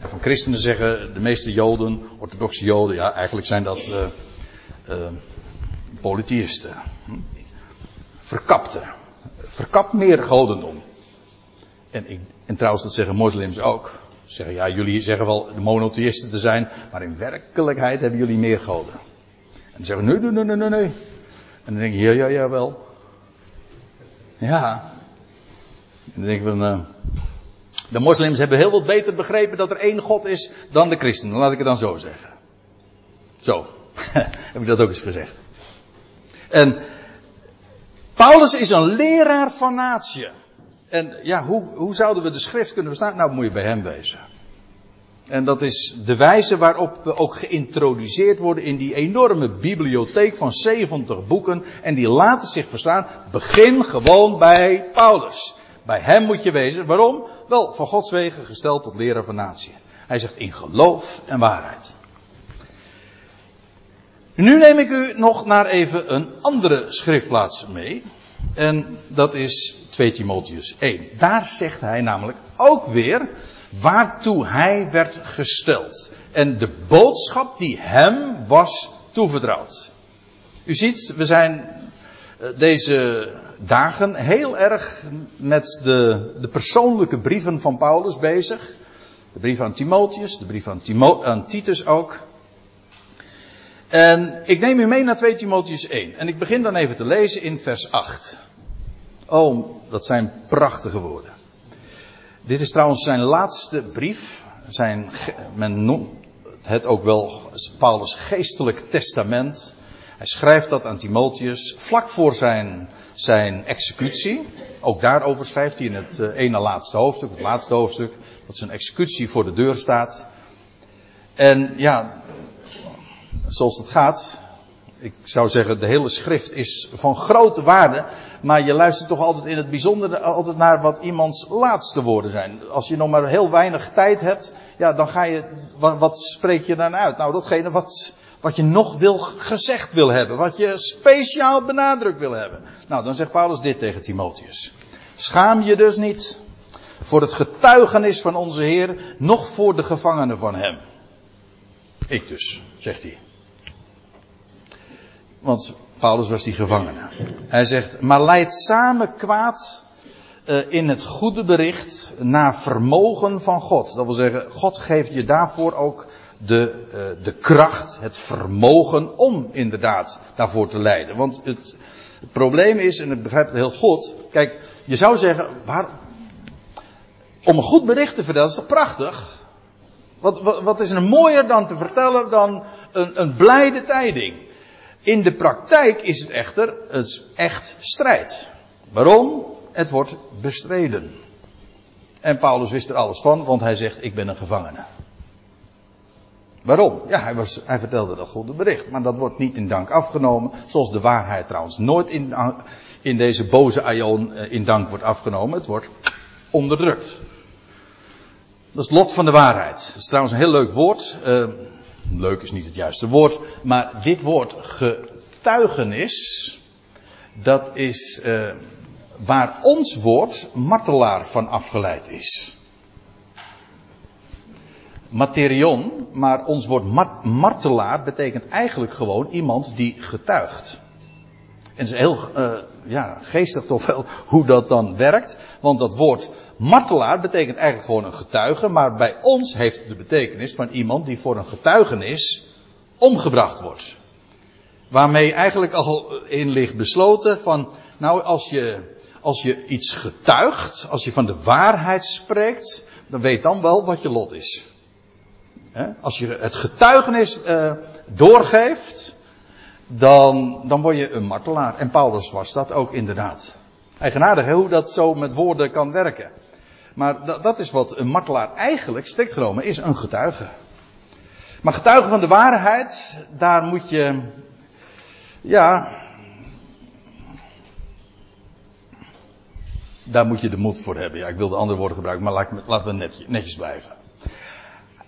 En van christenen zeggen de meeste joden, orthodoxe joden, ja eigenlijk zijn dat uh, polytheïsten. Verkapte. Verkapt meer godendom. En, ik, en trouwens dat zeggen moslims ook. Ze zeggen ja jullie zeggen wel de monotheïsten te zijn, maar in werkelijkheid hebben jullie meer goden. En dan zeggen nee nee nee nee nee. En dan denk je ja ja ja wel. Ja. En dan denk ik van, uh, de moslims hebben heel wat beter begrepen dat er één God is dan de christenen. Laat ik het dan zo zeggen. Zo. Heb ik dat ook eens gezegd. En Paulus is een leraar van natie. En ja, hoe, hoe zouden we de schrift kunnen verstaan? Nou, moet je bij hem wezen. En dat is de wijze waarop we ook geïntroduceerd worden in die enorme bibliotheek van 70 boeken. En die laten zich verstaan. Begin gewoon bij Paulus. Bij hem moet je wezen. Waarom? Wel, van Gods wegen gesteld tot leraar van natie. Hij zegt in geloof en waarheid. Nu neem ik u nog naar even een andere schriftplaats mee. En dat is 2 Timotheus 1. Daar zegt hij namelijk ook weer waartoe hij werd gesteld. En de boodschap die hem was toevertrouwd. U ziet, we zijn deze dagen heel erg met de, de persoonlijke brieven van Paulus bezig. De brief aan Timotheus, de brief aan, aan Titus ook. En ik neem u mee naar 2 Timotheus 1. En ik begin dan even te lezen in vers 8. Oh, dat zijn prachtige woorden. Dit is trouwens zijn laatste brief. Zijn, men noemt het ook wel Paulus' geestelijk testament. Hij schrijft dat aan Timotheus vlak voor zijn, zijn executie. Ook daarover schrijft hij in het uh, ene laatste hoofdstuk, het laatste hoofdstuk, dat zijn executie voor de deur staat. En ja, zoals het gaat, ik zou zeggen, de hele schrift is van grote waarde, maar je luistert toch altijd in het bijzonder altijd naar wat iemands laatste woorden zijn. Als je nog maar heel weinig tijd hebt, ja, dan ga je, wat, spreek je dan uit? Nou, datgene wat, wat je nog wil, gezegd wil hebben. Wat je speciaal benadrukt wil hebben. Nou, dan zegt Paulus dit tegen Timotheus. Schaam je dus niet voor het getuigenis van onze Heer, noch voor de gevangenen van hem. Ik dus, zegt hij. Want Paulus was die gevangene. Hij zegt, maar leid samen kwaad uh, in het goede bericht naar vermogen van God. Dat wil zeggen, God geeft je daarvoor ook de, uh, de kracht, het vermogen om inderdaad daarvoor te leiden. Want het, probleem is, en het heel goed, kijk, je zou zeggen, waar, om een goed bericht te vertellen is toch prachtig? Wat, wat, wat is er mooier dan te vertellen dan een, een blijde tijding? In de praktijk is het echter is echt strijd. Waarom? Het wordt bestreden. En Paulus wist er alles van, want hij zegt: Ik ben een gevangene. Waarom? Ja, hij, was, hij vertelde dat goede bericht. Maar dat wordt niet in dank afgenomen. Zoals de waarheid trouwens nooit in, in deze boze aion in dank wordt afgenomen. Het wordt onderdrukt. Dat is lot van de waarheid. Dat is trouwens een heel leuk woord. Uh, leuk is niet het juiste woord. Maar dit woord getuigenis. Dat is uh, waar ons woord martelaar van afgeleid is materion, maar ons woord martelaar betekent eigenlijk gewoon iemand die getuigt. En is heel uh, ja, geestig toch wel hoe dat dan werkt. Want dat woord martelaar betekent eigenlijk gewoon een getuige. Maar bij ons heeft het de betekenis van iemand die voor een getuigenis omgebracht wordt. Waarmee eigenlijk al in ligt besloten van, nou als je, als je iets getuigt, als je van de waarheid spreekt, dan weet dan wel wat je lot is. Als je het getuigenis uh, doorgeeft, dan, dan word je een martelaar. En Paulus was dat ook inderdaad. Eigenaardig hoe dat zo met woorden kan werken. Maar dat, dat is wat een martelaar eigenlijk, strikt genomen, is een getuige. Maar getuigen van de waarheid, daar moet je, ja, daar moet je de moed voor hebben. Ja, ik wil de andere woorden gebruiken, maar laten we netjes blijven.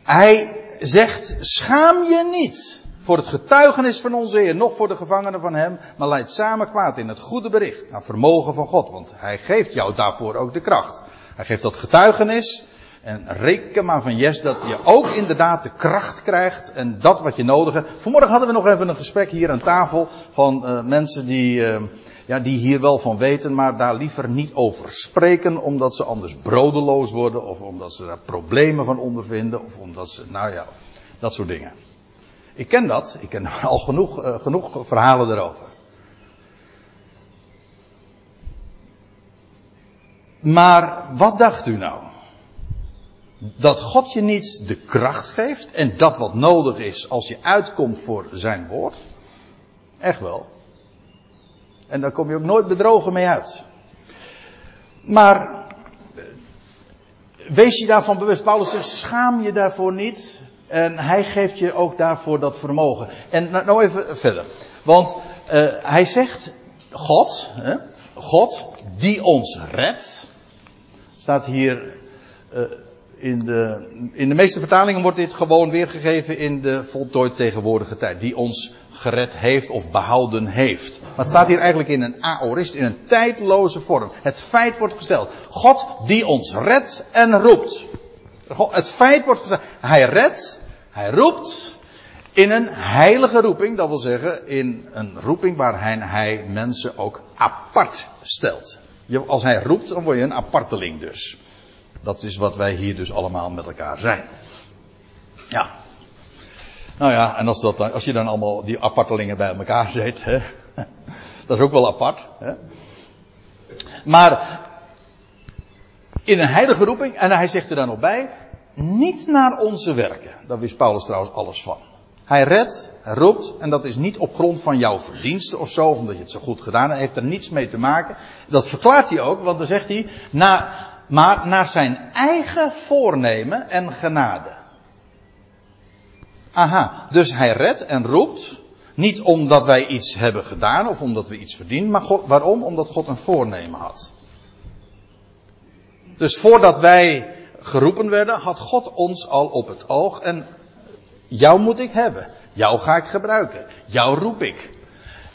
Hij zegt, schaam je niet voor het getuigenis van onze Heer, nog voor de gevangenen van hem, maar leidt samen kwaad in het goede bericht, naar vermogen van God, want hij geeft jou daarvoor ook de kracht. Hij geeft dat getuigenis, en reken maar van yes dat je ook inderdaad de kracht krijgt en dat wat je nodig hebt. Vanmorgen hadden we nog even een gesprek hier aan tafel van uh, mensen die, uh, ja, die hier wel van weten, maar daar liever niet over spreken, omdat ze anders brodeloos worden of omdat ze daar problemen van ondervinden of omdat ze, nou ja, dat soort dingen. Ik ken dat, ik ken al genoeg, uh, genoeg verhalen erover. Maar wat dacht u nou? dat God je niet de kracht geeft en dat wat nodig is als je uitkomt voor zijn woord. Echt wel. En daar kom je ook nooit bedrogen mee uit. Maar wees je daarvan bewust. Paulus zegt, schaam je daarvoor niet. En hij geeft je ook daarvoor dat vermogen. En nou, nou even verder. Want uh, hij zegt, God, hè, God die ons redt. Staat hier uh, in de, in de meeste vertalingen wordt dit gewoon weergegeven in de voltooid tegenwoordige tijd. Die ons gered heeft of behouden heeft. Maar het staat hier eigenlijk in een aorist, in een tijdloze vorm. Het feit wordt gesteld. God die ons redt en roept. Het feit wordt gesteld. Hij redt, hij roept in een heilige roeping. Dat wil zeggen in een roeping waarin hij mensen ook apart stelt. Als hij roept, dan word je een aparteling dus. Dat is wat wij hier dus allemaal met elkaar zijn. Ja. Nou ja, en als, dat, als je dan allemaal die apartelingen bij elkaar zet, hè, dat is ook wel apart. Hè. Maar in een heilige roeping, en hij zegt er dan nog bij, niet naar onze werken. Daar wist Paulus trouwens alles van. Hij redt, roept, en dat is niet op grond van jouw verdiensten of zo, omdat je het zo goed gedaan hebt, heeft er niets mee te maken. Dat verklaart hij ook, want dan zegt hij, na, maar naar zijn eigen voornemen en genade. Aha, dus hij redt en roept, niet omdat wij iets hebben gedaan of omdat we iets verdienen, maar God, waarom? Omdat God een voornemen had. Dus voordat wij geroepen werden, had God ons al op het oog en jou moet ik hebben. Jou ga ik gebruiken. Jou roep ik.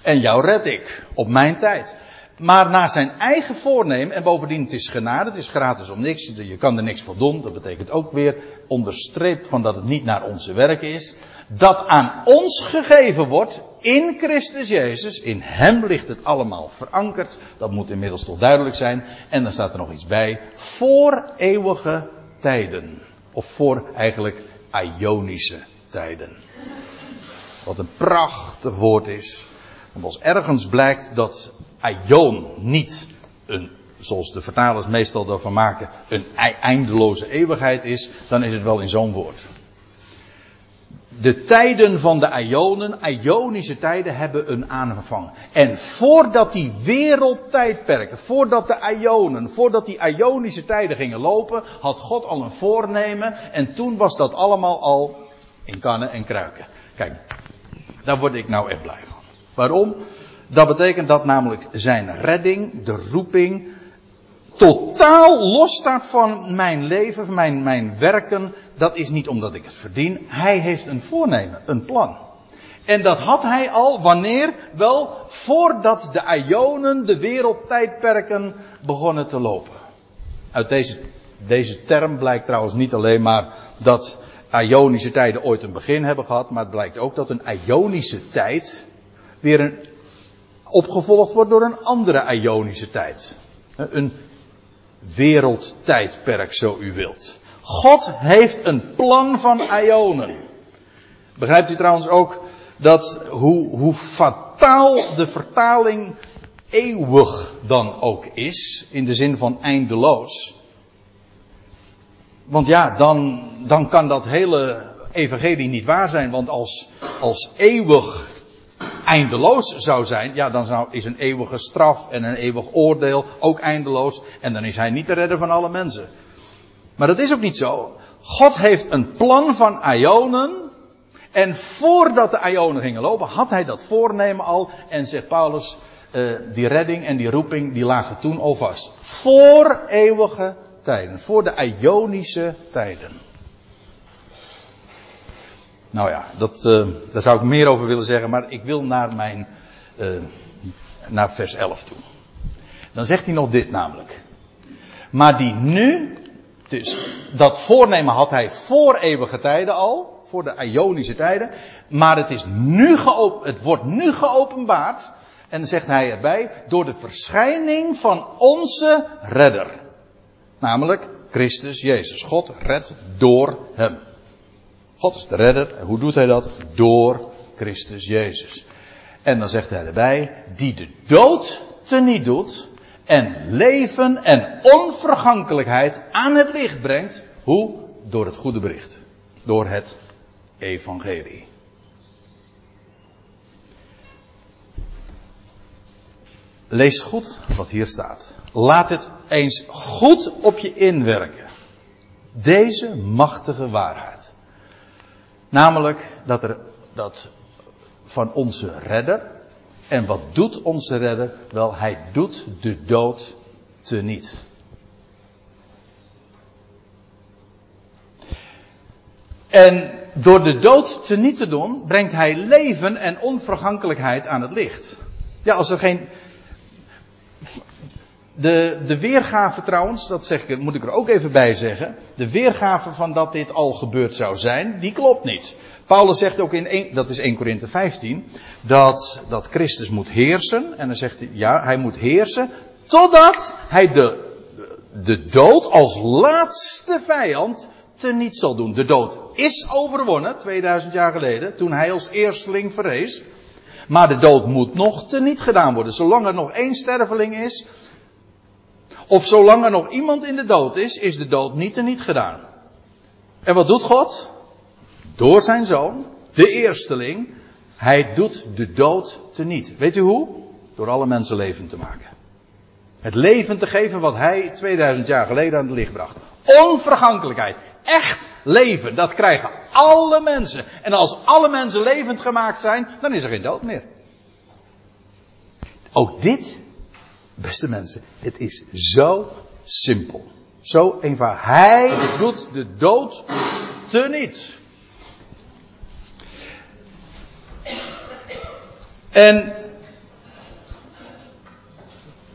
En jou red ik. Op mijn tijd maar naar zijn eigen voornemen. En bovendien, het is genade, het is gratis om niks. Je kan er niks voor doen. Dat betekent ook weer onderstreept van dat het niet naar onze werk is. Dat aan ons gegeven wordt in Christus Jezus. In Hem ligt het allemaal verankerd. Dat moet inmiddels toch duidelijk zijn. En dan staat er nog iets bij. Voor eeuwige tijden. Of voor eigenlijk Ionische tijden. Wat een prachtig woord is. Want als ergens blijkt dat aion niet een, zoals de vertalers meestal daarvan maken, een eindeloze eeuwigheid is, dan is het wel in zo'n woord. De tijden van de Ionen, Ionische tijden, hebben een aanvang. En voordat die wereldtijdperken, voordat de Ionen, voordat die Ionische tijden gingen lopen, had God al een voornemen. En toen was dat allemaal al in kannen en kruiken. Kijk, daar word ik nou echt blij van. Waarom? Dat betekent dat namelijk zijn redding, de roeping, totaal losstaat van mijn leven, van mijn, mijn werken. Dat is niet omdat ik het verdien. Hij heeft een voornemen, een plan. En dat had hij al wanneer? Wel, voordat de Ionen, de wereldtijdperken begonnen te lopen. Uit deze, deze term blijkt trouwens niet alleen maar dat Ionische tijden ooit een begin hebben gehad, maar het blijkt ook dat een Ionische tijd weer een opgevolgd wordt door een andere Ionische tijd. Een wereldtijdperk, zo u wilt. God heeft een plan van Ionen. Begrijpt u trouwens ook dat hoe, hoe fataal de vertaling eeuwig dan ook is, in de zin van eindeloos. Want ja, dan, dan kan dat hele evangelie niet waar zijn, want als, als eeuwig eindeloos zou zijn, ja, dan zou, is een eeuwige straf en een eeuwig oordeel ook eindeloos. En dan is hij niet de redder van alle mensen. Maar dat is ook niet zo. God heeft een plan van Ionen. En voordat de Ionen gingen lopen, had hij dat voornemen al. En zegt Paulus, uh, die redding en die roeping, die lagen toen al vast. Voor eeuwige tijden. Voor de Ionische tijden. Nou ja, dat, uh, daar zou ik meer over willen zeggen, maar ik wil naar mijn, uh, naar vers 11 toe. Dan zegt hij nog dit namelijk. Maar die nu, dus dat voornemen had hij voor eeuwige tijden al, voor de Ionische tijden, maar het is nu geopend, het wordt nu geopenbaard, en zegt hij erbij, door de verschijning van onze redder. Namelijk Christus Jezus. God redt door hem. God is de redder. En hoe doet hij dat? Door Christus Jezus. En dan zegt hij erbij, die de dood teniet doet en leven en onvergankelijkheid aan het licht brengt. Hoe? Door het goede bericht. Door het evangelie. Lees goed wat hier staat. Laat het eens goed op je inwerken. Deze machtige waarheid. Namelijk dat er dat van onze redder. En wat doet onze redder? Wel, hij doet de dood teniet. En door de dood teniet te doen, brengt hij leven en onvergankelijkheid aan het licht. Ja, als er geen, de, de weergave trouwens, dat zeg ik, moet ik er ook even bij zeggen. De weergave van dat dit al gebeurd zou zijn, die klopt niet. Paulus zegt ook in, 1, dat is 1 Korinthe 15, dat, dat Christus moet heersen. En dan zegt hij, ja, hij moet heersen totdat hij de, de dood als laatste vijand teniet zal doen. De dood is overwonnen, 2000 jaar geleden, toen hij als eersteling verrees. Maar de dood moet nog teniet gedaan worden. Zolang er nog één sterveling is, of zolang er nog iemand in de dood is, is de dood niet en niet gedaan. En wat doet God? Door zijn zoon, de eersteling, hij doet de dood teniet. Weet u hoe? Door alle mensen levend te maken. Het leven te geven wat hij 2000 jaar geleden aan het licht bracht. Onvergankelijkheid. Echt leven. Dat krijgen alle mensen. En als alle mensen levend gemaakt zijn, dan is er geen dood meer. Ook dit Beste mensen, het is zo simpel. Zo eenvoudig. Hij doet de dood teniet. En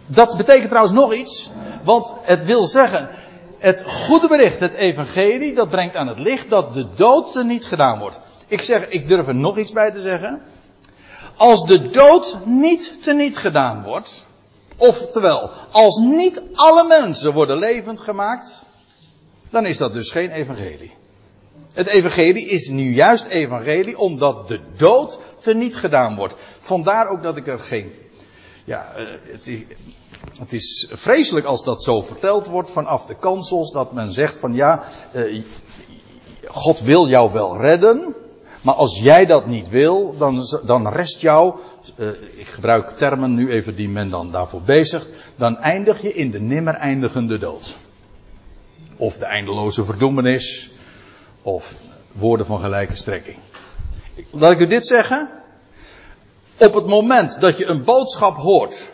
dat betekent trouwens nog iets, want het wil zeggen, het goede bericht, het evangelie, dat brengt aan het licht dat de dood er niet gedaan wordt. Ik zeg, ik durf er nog iets bij te zeggen. Als de dood niet teniet gedaan wordt, Oftewel, als niet alle mensen worden levend gemaakt, dan is dat dus geen evangelie. Het evangelie is nu juist evangelie omdat de dood teniet gedaan wordt. Vandaar ook dat ik er geen. Ja, eh, het is, het is vreselijk als dat zo verteld wordt vanaf de kansels. Dat men zegt van ja, eh, God wil jou wel redden. Maar als jij dat niet wil, dan, dan rest jou, uh, ik gebruik termen nu even die men dan daarvoor bezigt, dan eindig je in de nimmer eindigende dood. Of de eindeloze verdoemenis, of woorden van gelijke strekking. Laat ik u dit zeggen. Op het moment dat je een boodschap hoort,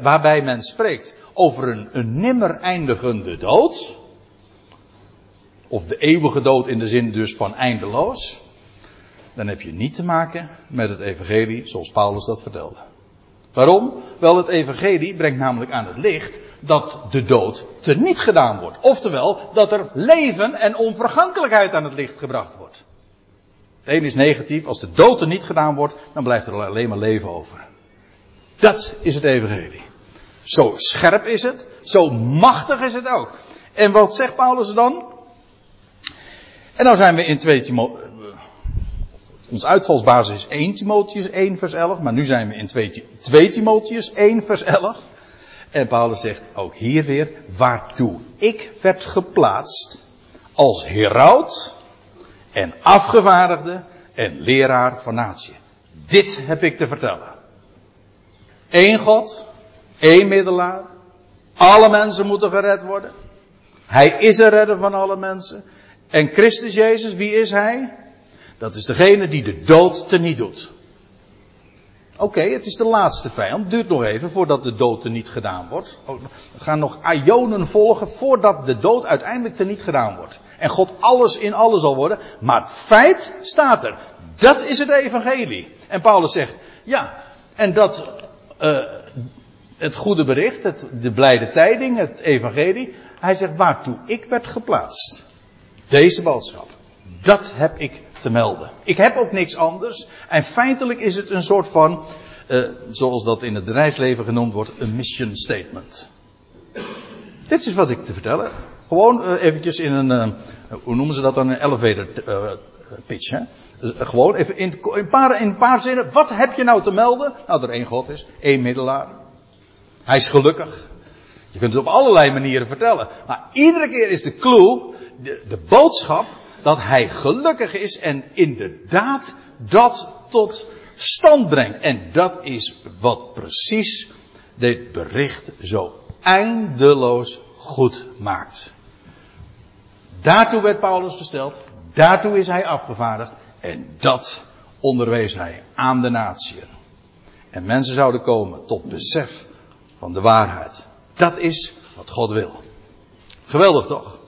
waarbij men spreekt over een, een nimmer eindigende dood, of de eeuwige dood in de zin dus van eindeloos, dan heb je niet te maken met het evangelie zoals Paulus dat vertelde. Waarom? Wel, het evangelie brengt namelijk aan het licht dat de dood teniet gedaan wordt. Oftewel, dat er leven en onvergankelijkheid aan het licht gebracht wordt. Het een is negatief, als de dood er niet gedaan wordt, dan blijft er alleen maar leven over. Dat is het evangelie. Zo scherp is het, zo machtig is het ook. En wat zegt Paulus dan? En nou zijn we in 2 Timotheus. Ons uitvalsbasis is 1 Timotheus 1 vers 11, maar nu zijn we in 2, 2 Timotheus 1 vers 11. En Paulus zegt ook hier weer, waartoe ik werd geplaatst als heraut en afgevaardigde en leraar van natie. Dit heb ik te vertellen. Eén God, één middelaar. Alle mensen moeten gered worden. Hij is een redder van alle mensen. En Christus Jezus, wie is hij? Dat is degene die de dood teniet doet. Oké, het is de laatste vijand. Duurt nog even voordat de dood er niet gedaan wordt. Oh, er gaan nog aionen volgen voordat de dood uiteindelijk er niet gedaan wordt. En God alles in alles zal worden. Maar het feit staat er. Dat is het evangelie. En Paulus zegt, ja, en dat, uh, het goede bericht, het, de blijde tijding, het evangelie. Hij zegt, waartoe ik werd geplaatst. Deze boodschap. Dat heb ik te melden. Ik heb ook niks anders. En feitelijk is het een soort van, uh, zoals dat in het bedrijfsleven genoemd wordt, een mission statement. Dit is wat ik te vertellen. Gewoon uh, eventjes in een, uh, hoe noemen ze dat dan, een elevator pitch. Hè? gewoon even in, een paar, in paar zinnen. Wat heb je nou te melden? Nou, er één God is, één middelaar. Hij is gelukkig. Je kunt het op allerlei manieren vertellen. Maar iedere keer is de clue, de, de boodschap, dat hij gelukkig is en inderdaad dat tot stand brengt. En dat is wat precies dit bericht zo eindeloos goed maakt. Daartoe werd Paulus gesteld, daartoe is hij afgevaardigd en dat onderwees hij aan de natie. En mensen zouden komen tot besef van de waarheid. Dat is wat God wil. Geweldig toch?